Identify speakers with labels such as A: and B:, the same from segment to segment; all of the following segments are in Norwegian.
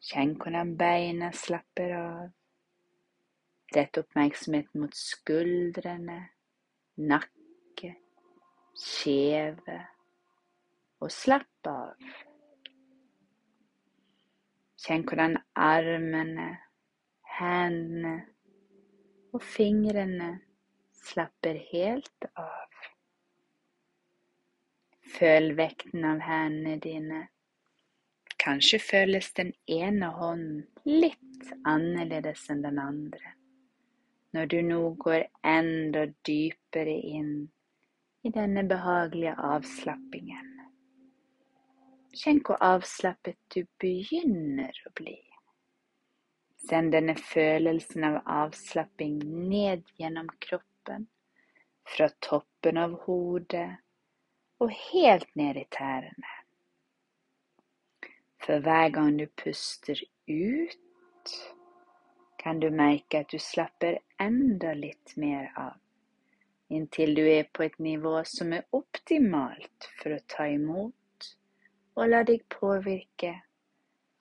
A: Kjenn hvordan beina slapper av. Rett oppmerksomheten mot skuldrene, nakke, kjeve, og slapp av. Kjenn hvordan armene, hendene og fingrene slapper helt av. Føl vekten av hendene dine Kanskje føles den ene hånden litt annerledes enn den andre, når du nå går enda dypere inn i denne behagelige avslappingen. Kjenn hvor avslappet du begynner å bli. Send denne følelsen av avslapping ned gjennom kroppen, fra toppen av hodet og helt ned i tærne. For hver gang du puster ut, kan du merke at du slapper enda litt mer av, inntil du er på et nivå som er optimalt for å ta imot og la deg påvirke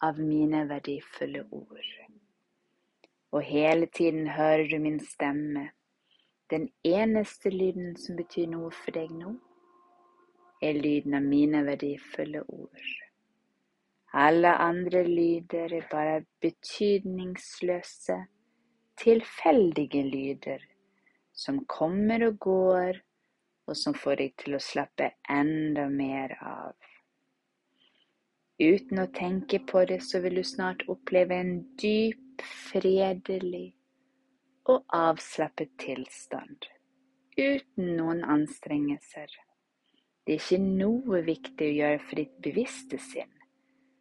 A: av mine verdifulle ord. Og hele tiden hører du min stemme. Den eneste lyden som betyr noe for deg nå, er lyden av mine verdifulle ord. Alle andre lyder er bare betydningsløse, tilfeldige lyder som kommer og går, og som får deg til å slappe enda mer av. Uten å tenke på det, så vil du snart oppleve en dyp, fredelig og avslappet tilstand, uten noen anstrengelser. Det er ikke noe viktig å gjøre for ditt bevisste sinn.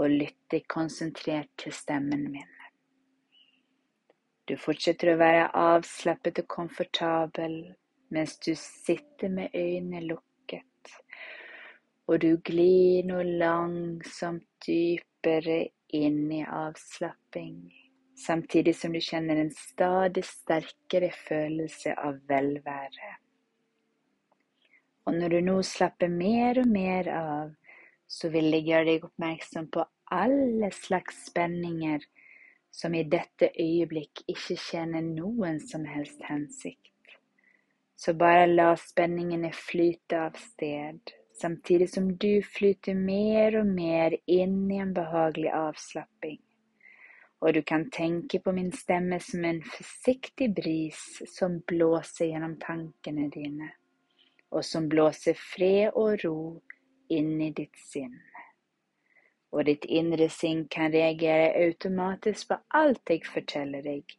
A: og lytte konsentrert til stemmen min. Du fortsetter å være avslappet og komfortabel mens du sitter med øynene lukket, og du glir nå langsomt dypere inn i avslapping, samtidig som du kjenner en stadig sterkere følelse av velvære. Og når du nå slapper mer og mer av, så vil jeg gjøre deg oppmerksom på alle slags spenninger som i dette øyeblikk ikke tjener noen som helst hensikt. Så bare la spenningene flyte av sted, samtidig som du flyter mer og mer inn i en behagelig avslapping. Og du kan tenke på min stemme som en forsiktig bris som blåser gjennom tankene dine, og som blåser fred og ro inni ditt sinn. Og ditt indre sinn kan reagere automatisk på alt jeg forteller deg,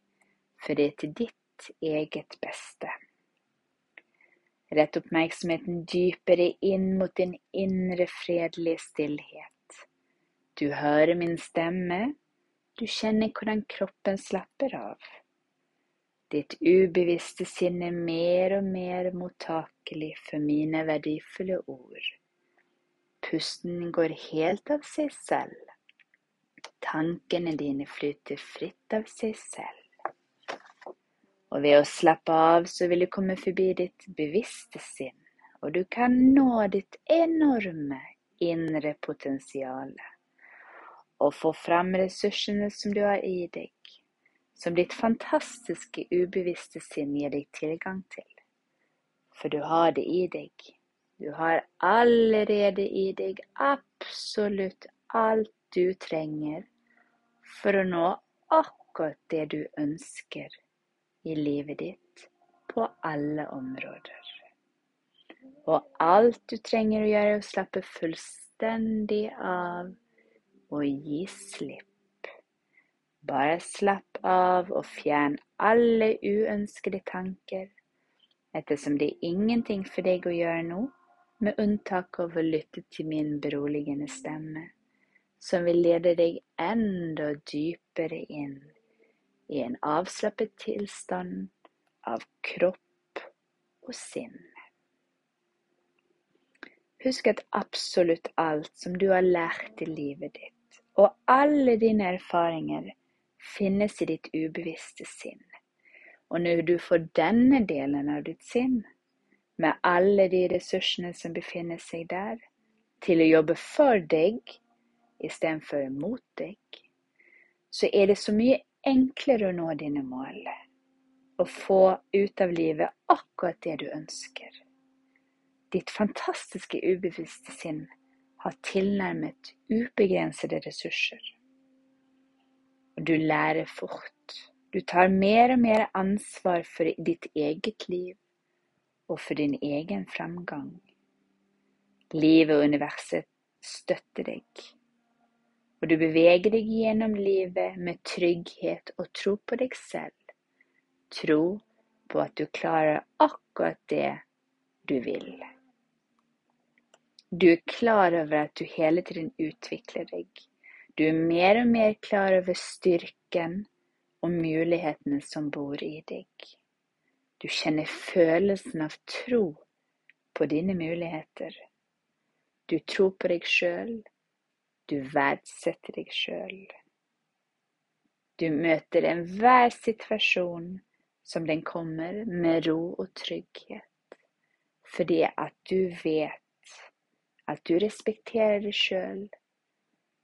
A: for det er til ditt eget beste. Rett oppmerksomheten dypere inn mot din indre fredelige stillhet. Du hører min stemme, du kjenner hvordan kroppen slapper av. Ditt ubevisste sinn er mer og mer mottakelig for mine verdifulle ord. Pusten går helt av seg selv. Tankene dine flyter fritt av seg selv. Og ved å slappe av så vil du komme forbi ditt bevisste sinn, og du kan nå ditt enorme indre potensial. Og få fram ressursene som du har i deg, som ditt fantastiske ubevisste sinn gir deg tilgang til. For du har det i deg. Du har allerede i deg absolutt alt du trenger for å nå akkurat det du ønsker i livet ditt på alle områder. Og alt du trenger å gjøre, er å slappe fullstendig av og gi slipp. Bare slapp av og fjern alle uønskede tanker, ettersom det er ingenting for deg å gjøre nå, med unntak av å lytte til min beroligende stemme som vil lede deg enda dypere inn i en avslappet tilstand av kropp og sinn. Husk at absolutt alt som du har lært i livet ditt, og alle dine erfaringer, finnes i ditt ubevisste sinn. Og når du får denne delen av ditt sinn, med alle de ressursene som befinner seg der, til å jobbe for deg istedenfor mot deg, så er det så mye enklere å nå dine mål. Og få ut av livet akkurat det du ønsker. Ditt fantastiske ubevisste sinn har tilnærmet ubegrensede ressurser. Og du lærer fort. Du tar mer og mer ansvar for ditt eget liv og for din egen framgang. Livet og universet støtter deg og du beveger deg gjennom livet med trygghet og tro på deg selv. Tro på at du klarer akkurat det du vil. Du er klar over at du hele tiden utvikler deg. Du er mer og mer klar over styrken og mulighetene som bor i deg. Du kjenner følelsen av tro på dine muligheter. Du tror på deg sjøl, du verdsetter deg sjøl. Du møter enhver situasjon som den kommer, med ro og trygghet, fordi at du vet at du respekterer deg sjøl,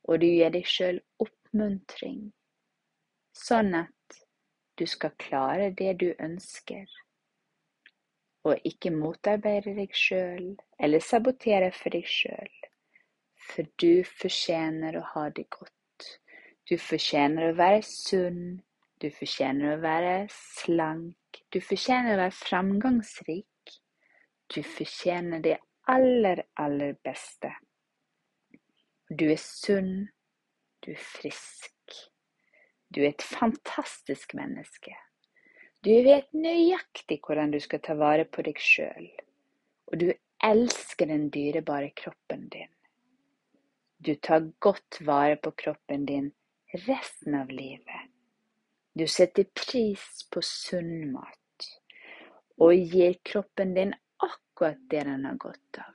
A: og du gir deg sjøl oppmuntring, sånn at du skal klare det du ønsker, og ikke motarbeide deg sjøl eller sabotere for deg sjøl. For du fortjener å ha det godt. Du fortjener å være sunn. Du fortjener å være slank. Du fortjener å være framgangsrik. Du fortjener det aller, aller beste. Du er sunn. Du er frisk. Du er et fantastisk menneske. Du vet nøyaktig hvordan du skal ta vare på deg sjøl, og du elsker den dyrebare kroppen din. Du tar godt vare på kroppen din resten av livet. Du setter pris på sunn mat og gir kroppen din akkurat det den har godt av.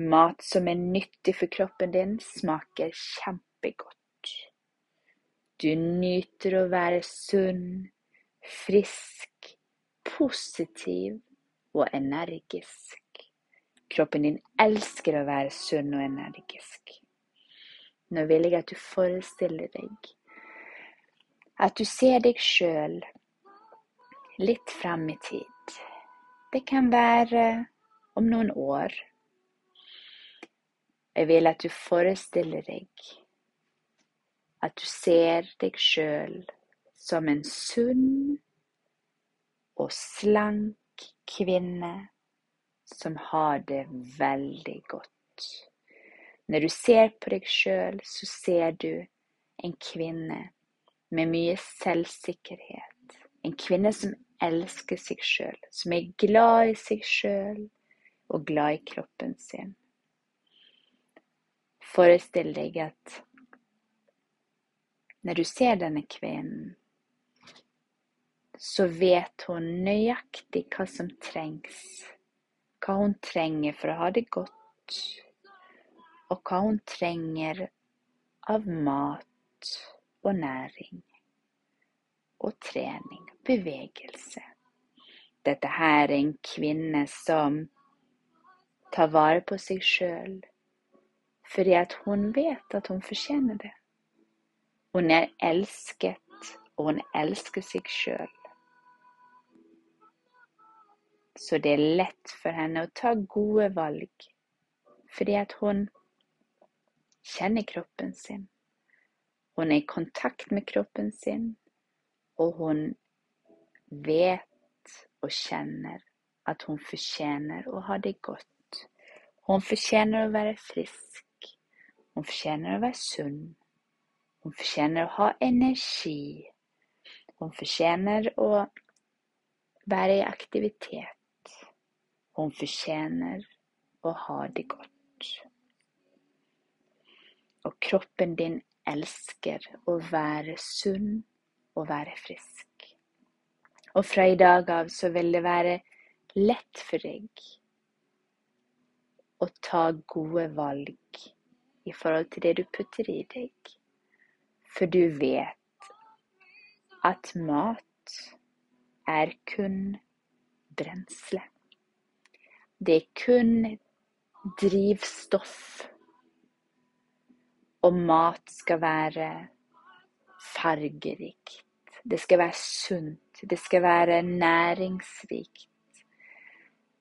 A: Mat som er nyttig for kroppen din, smaker kjempegodt. Du nyter å være sunn, frisk, positiv og energisk. Kroppen din elsker å være sunn og energisk. Nå vil jeg at du forestiller deg at du ser deg sjøl litt frem i tid. Det kan være om noen år. Jeg vil at du forestiller deg at du ser deg sjøl som en sunn og slank kvinne som har det veldig godt. Når du ser på deg sjøl, så ser du en kvinne med mye selvsikkerhet. En kvinne som elsker seg sjøl, som er glad i seg sjøl og glad i kroppen sin. Forestill deg at når du ser denne kvinnen, så vet hun nøyaktig hva som trengs hva hun trenger for å ha det godt, og hva hun trenger av mat og næring og trening bevegelse. Dette her er en kvinne som tar vare på seg sjøl fordi at hun vet at hun fortjener det. Hun er elsket, og hun elsker seg sjøl. Så det er lett for henne å ta gode valg fordi at hun kjenner kroppen sin. Hun er i kontakt med kroppen sin, og hun vet og kjenner at hun fortjener å ha det godt. Hun fortjener å være frisk. Hun fortjener å være sunn. Hun fortjener å ha energi. Hun fortjener å være i aktivitet. Hun fortjener å ha det godt. Og kroppen din elsker å være sunn og være frisk. Og fra i dag av så vil det være lett for deg å ta gode valg i forhold til det du putter i deg. For du vet at mat er kun brensle. Det er kun drivstoff og mat skal være fargerikt. Det skal være sunt. Det skal være næringsrikt.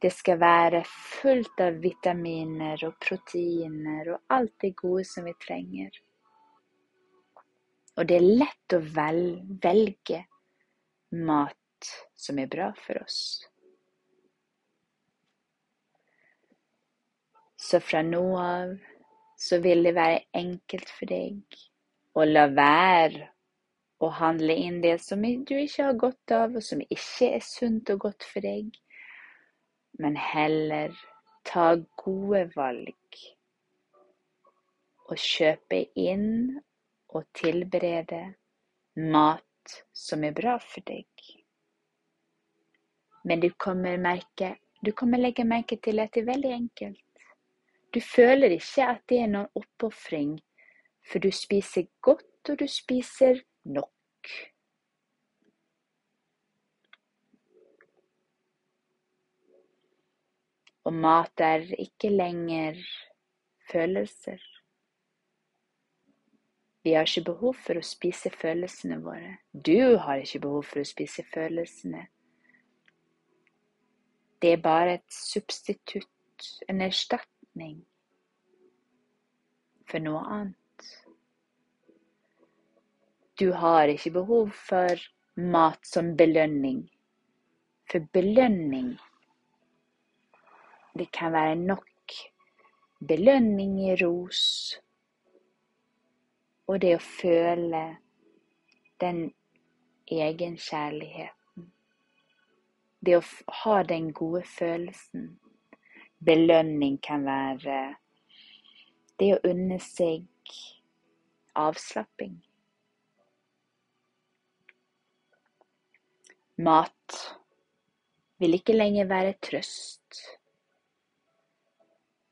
A: Det skal være fullt av vitaminer og proteiner og alt det gode som vi trenger. Og det er lett å velge mat som er bra for oss. Så fra nå av så vil det være enkelt for deg å la være å handle inn det som du ikke har godt av, og som ikke er sunt og godt for deg, men heller ta gode valg og kjøpe inn og tilberede mat som er bra for deg. Men du kommer, merke, du kommer legge merke til at det er veldig enkelt. Du føler ikke at det er noen oppofring, for du spiser godt, og du spiser nok. Og mat er ikke lenger følelser. Vi har ikke behov for å spise følelsene våre. Du har ikke behov for å spise følelsene. Det er bare et substitutt, en erstatning erstatning for noe annet. Du har ikke behov for mat som belønning. For belønning Det kan være nok. Belønning i ros. Og det å føle den egenkjærligheten. Det å ha den gode følelsen belønning kan være det å unne seg avslapping. Mat vil ikke lenger være trøst.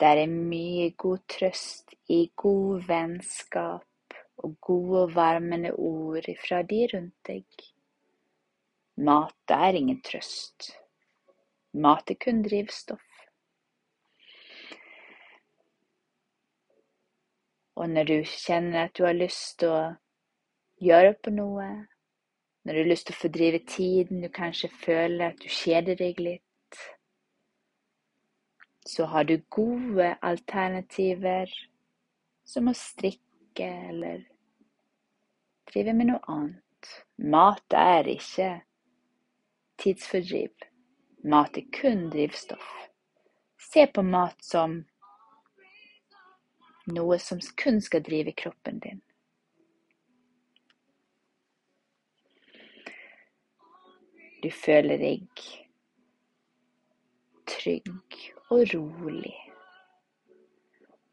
A: Der er mye god trøst i god vennskap og gode og varmende ord fra de rundt deg. Mat er ingen trøst. Mat er kun drivstoff. Og når du kjenner at du har lyst til å gjøre på noe, når du har lyst til å fordrive tiden, du kanskje føler at du kjeder deg litt, så har du gode alternativer som å strikke eller drive med noe annet. Mat er ikke tidsfordriv. Mat er kun drivstoff. Se på mat som noe som kun skal drive kroppen din. Du føler deg trygg og rolig.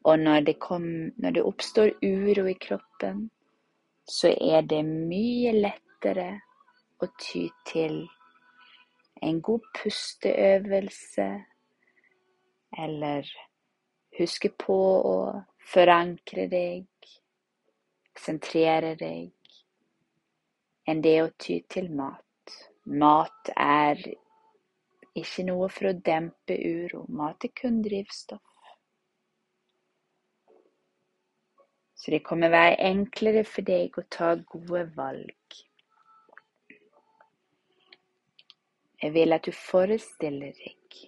A: Og når det, kom, når det oppstår uro i kroppen, så er det mye lettere å ty til en god pusteøvelse eller huske på å forankre deg, sentrere deg, enn det å ty til mat. Mat er ikke noe for å dempe uro. Mat er kun drivstoff. Så det kommer være enklere for deg å ta gode valg. Jeg vil at du forestiller deg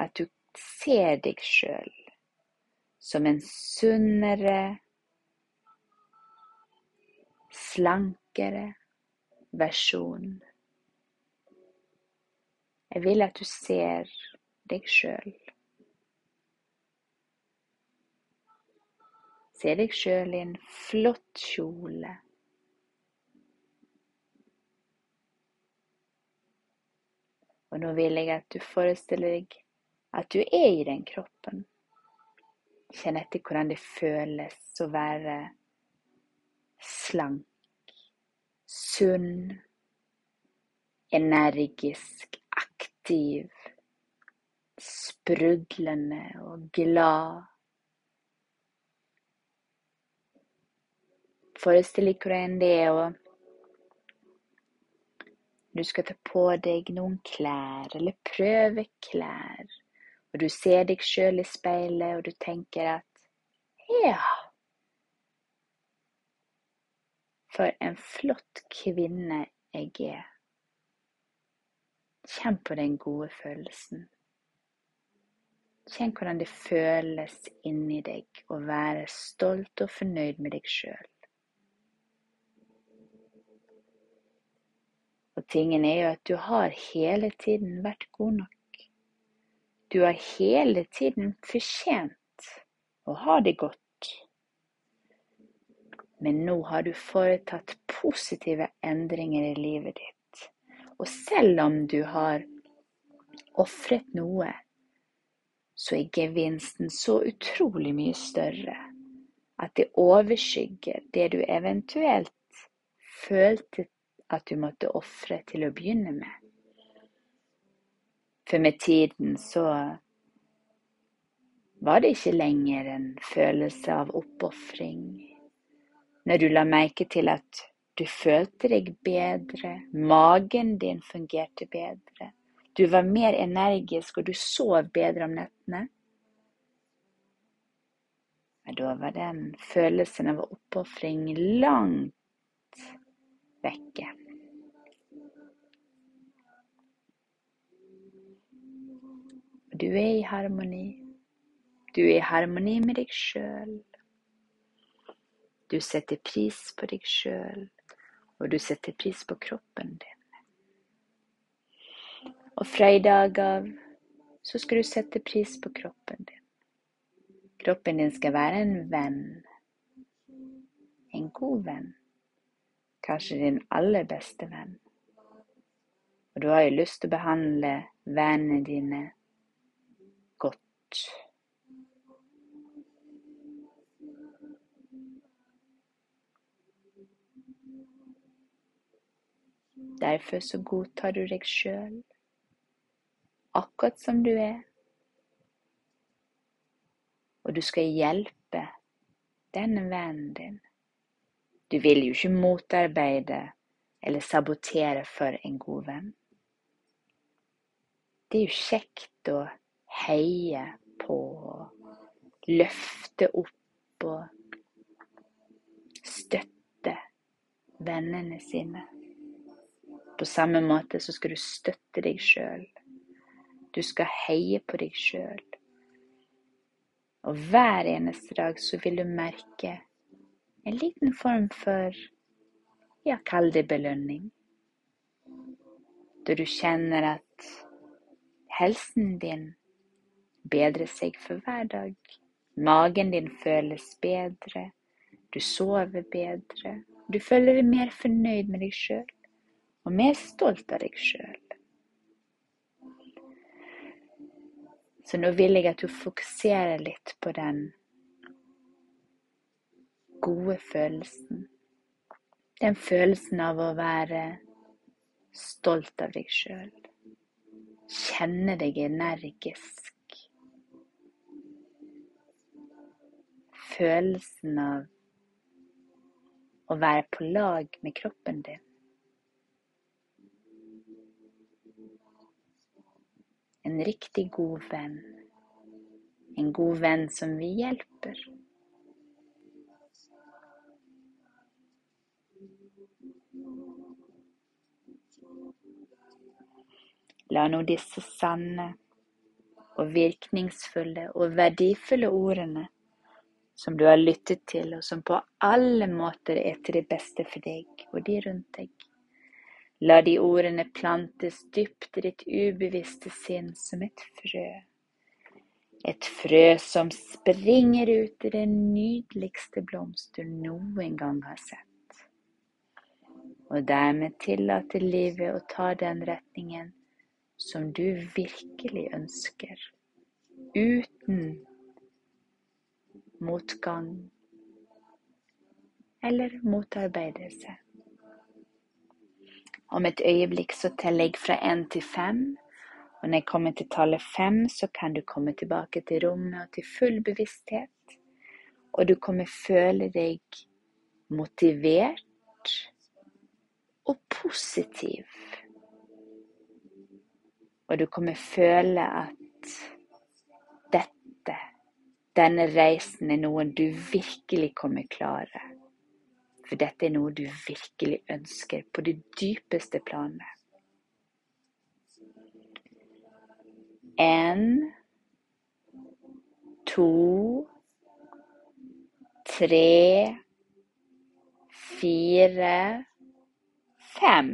A: at du ser deg sjøl som en sunnere, slankere versjon. Jeg vil at du ser deg sjøl. Se deg sjøl i en flott kjole. Og nå vil jeg at du forestiller deg at du er i den kroppen. Kjenn etter hvordan det føles å være slank, sunn, energisk, aktiv, sprudlende og glad. Forestill deg hvordan det er å Du skal ta på deg noen klær, eller prøve klær. Og du ser deg sjøl i speilet, og du tenker at Ja. For en flott kvinne jeg er. Kjenn på den gode følelsen. Kjenn hvordan det føles inni deg å være stolt og fornøyd med deg sjøl. Og tingen er jo at du har hele tiden vært god nok. Du har hele tiden fortjent å ha det godt. Men nå har du foretatt positive endringer i livet ditt. Og selv om du har ofret noe, så er gevinsten så utrolig mye større at det overskygger det du eventuelt følte at du måtte ofre til å begynne med. For med tiden så var det ikke lenger en følelse av oppofring. Når du la merke til at du følte deg bedre, magen din fungerte bedre, du var mer energisk og du sov bedre om nettene. Men da var den følelsen av oppofring langt vekke. Du er i harmoni. Du er i harmoni med deg sjøl. Du setter pris på deg sjøl, og du setter pris på kroppen din. Og fra i dag av så skal du sette pris på kroppen din. Kroppen din skal være en venn. En god venn. Kanskje din aller beste venn. Og du har jo lyst til å behandle vennene dine godt. Derfor så godtar du deg sjøl akkurat som du er. Og du skal hjelpe denne vennen din. Du vil jo ikke motarbeide eller sabotere for en god venn. Det er jo kjekt å heie på, løfte opp og støtte vennene sine. På samme måte så skal du støtte deg sjøl. Du skal heie på deg sjøl. Og hver eneste dag så vil du merke en liten form for ja, kall det belønning. Da du kjenner at helsen din bedrer seg for hver dag. Magen din føles bedre, du sover bedre. Du føler deg mer fornøyd med deg sjøl og mer stolt av deg sjøl. Så nå vil jeg at du fokuserer litt på den gode følelsen. Den følelsen av å være stolt av deg sjøl. Kjenne deg energisk. følelsen av å være på lag med kroppen din. En riktig god venn. En god venn som vi hjelper. La nå disse sanne og virkningsfulle og verdifulle ordene som du har lyttet til, og som på alle måter er til det beste for deg og de rundt deg. La de ordene plantes dypt i ditt ubevisste sinn som et frø. Et frø som springer ut i den nydeligste blomst du noen gang har sett. Og dermed tillate livet å ta den retningen som du virkelig ønsker, uten motgang eller motarbeidelse. Om et øyeblikk så teller jeg fra én til fem, og når jeg kommer til tallet fem, så kan du komme tilbake til rommet og til full bevissthet, og du kommer føle deg motivert og positiv og du kommer føle at denne reisen, er noe du virkelig kommer klare. For dette er noe du virkelig ønsker på det dypeste planet. En, to, tre, fire, fem.